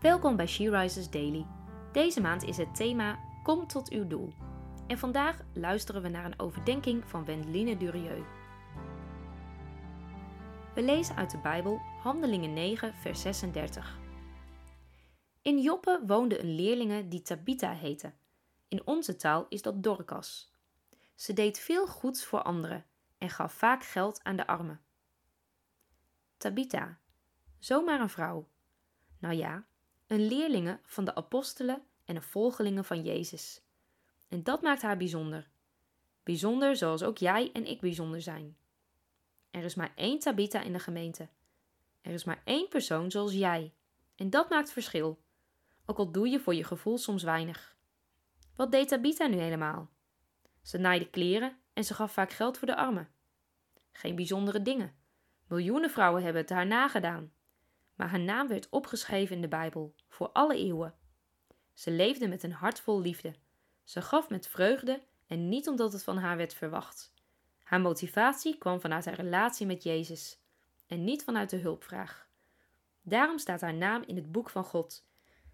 Welkom bij She Rises Daily. Deze maand is het thema Kom tot uw doel. En vandaag luisteren we naar een overdenking van Wendeline Durieux. We lezen uit de Bijbel Handelingen 9, vers 36. In Joppe woonde een leerlinge die Tabitha heette. In onze taal is dat Dorcas. Ze deed veel goeds voor anderen en gaf vaak geld aan de armen. Tabitha, zomaar een vrouw. Nou ja, een leerlinge van de apostelen en een volgelinge van Jezus. En dat maakt haar bijzonder. Bijzonder zoals ook jij en ik bijzonder zijn. Er is maar één Tabitha in de gemeente. Er is maar één persoon zoals jij. En dat maakt verschil. Ook al doe je voor je gevoel soms weinig. Wat deed Tabitha nu helemaal? Ze naaide kleren en ze gaf vaak geld voor de armen. Geen bijzondere dingen. Miljoenen vrouwen hebben het haar nagedaan. Maar haar naam werd opgeschreven in de Bijbel, voor alle eeuwen. Ze leefde met een hart vol liefde. Ze gaf met vreugde en niet omdat het van haar werd verwacht. Haar motivatie kwam vanuit haar relatie met Jezus en niet vanuit de hulpvraag. Daarom staat haar naam in het boek van God,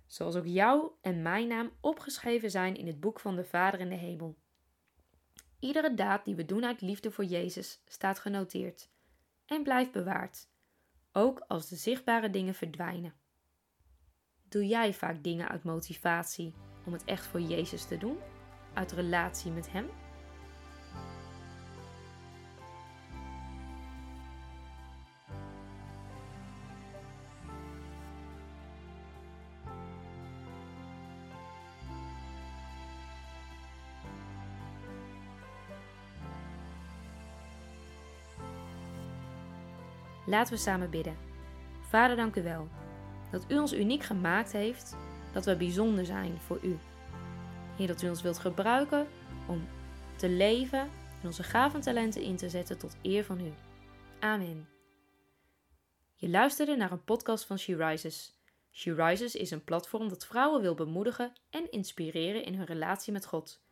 zoals ook jouw en mijn naam opgeschreven zijn in het boek van de Vader in de hemel. Iedere daad die we doen uit liefde voor Jezus staat genoteerd en blijft bewaard, ook als de zichtbare dingen verdwijnen. Doe jij vaak dingen uit motivatie om het echt voor Jezus te doen, uit relatie met Hem? Laten we samen bidden. Vader, dank u wel dat u ons uniek gemaakt heeft, dat we bijzonder zijn voor u. Heer, dat u ons wilt gebruiken om te leven en onze gaven en talenten in te zetten tot eer van u. Amen. Je luisterde naar een podcast van She Rises. She Rises is een platform dat vrouwen wil bemoedigen en inspireren in hun relatie met God.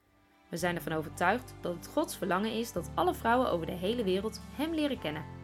We zijn ervan overtuigd dat het Gods verlangen is dat alle vrouwen over de hele wereld Hem leren kennen.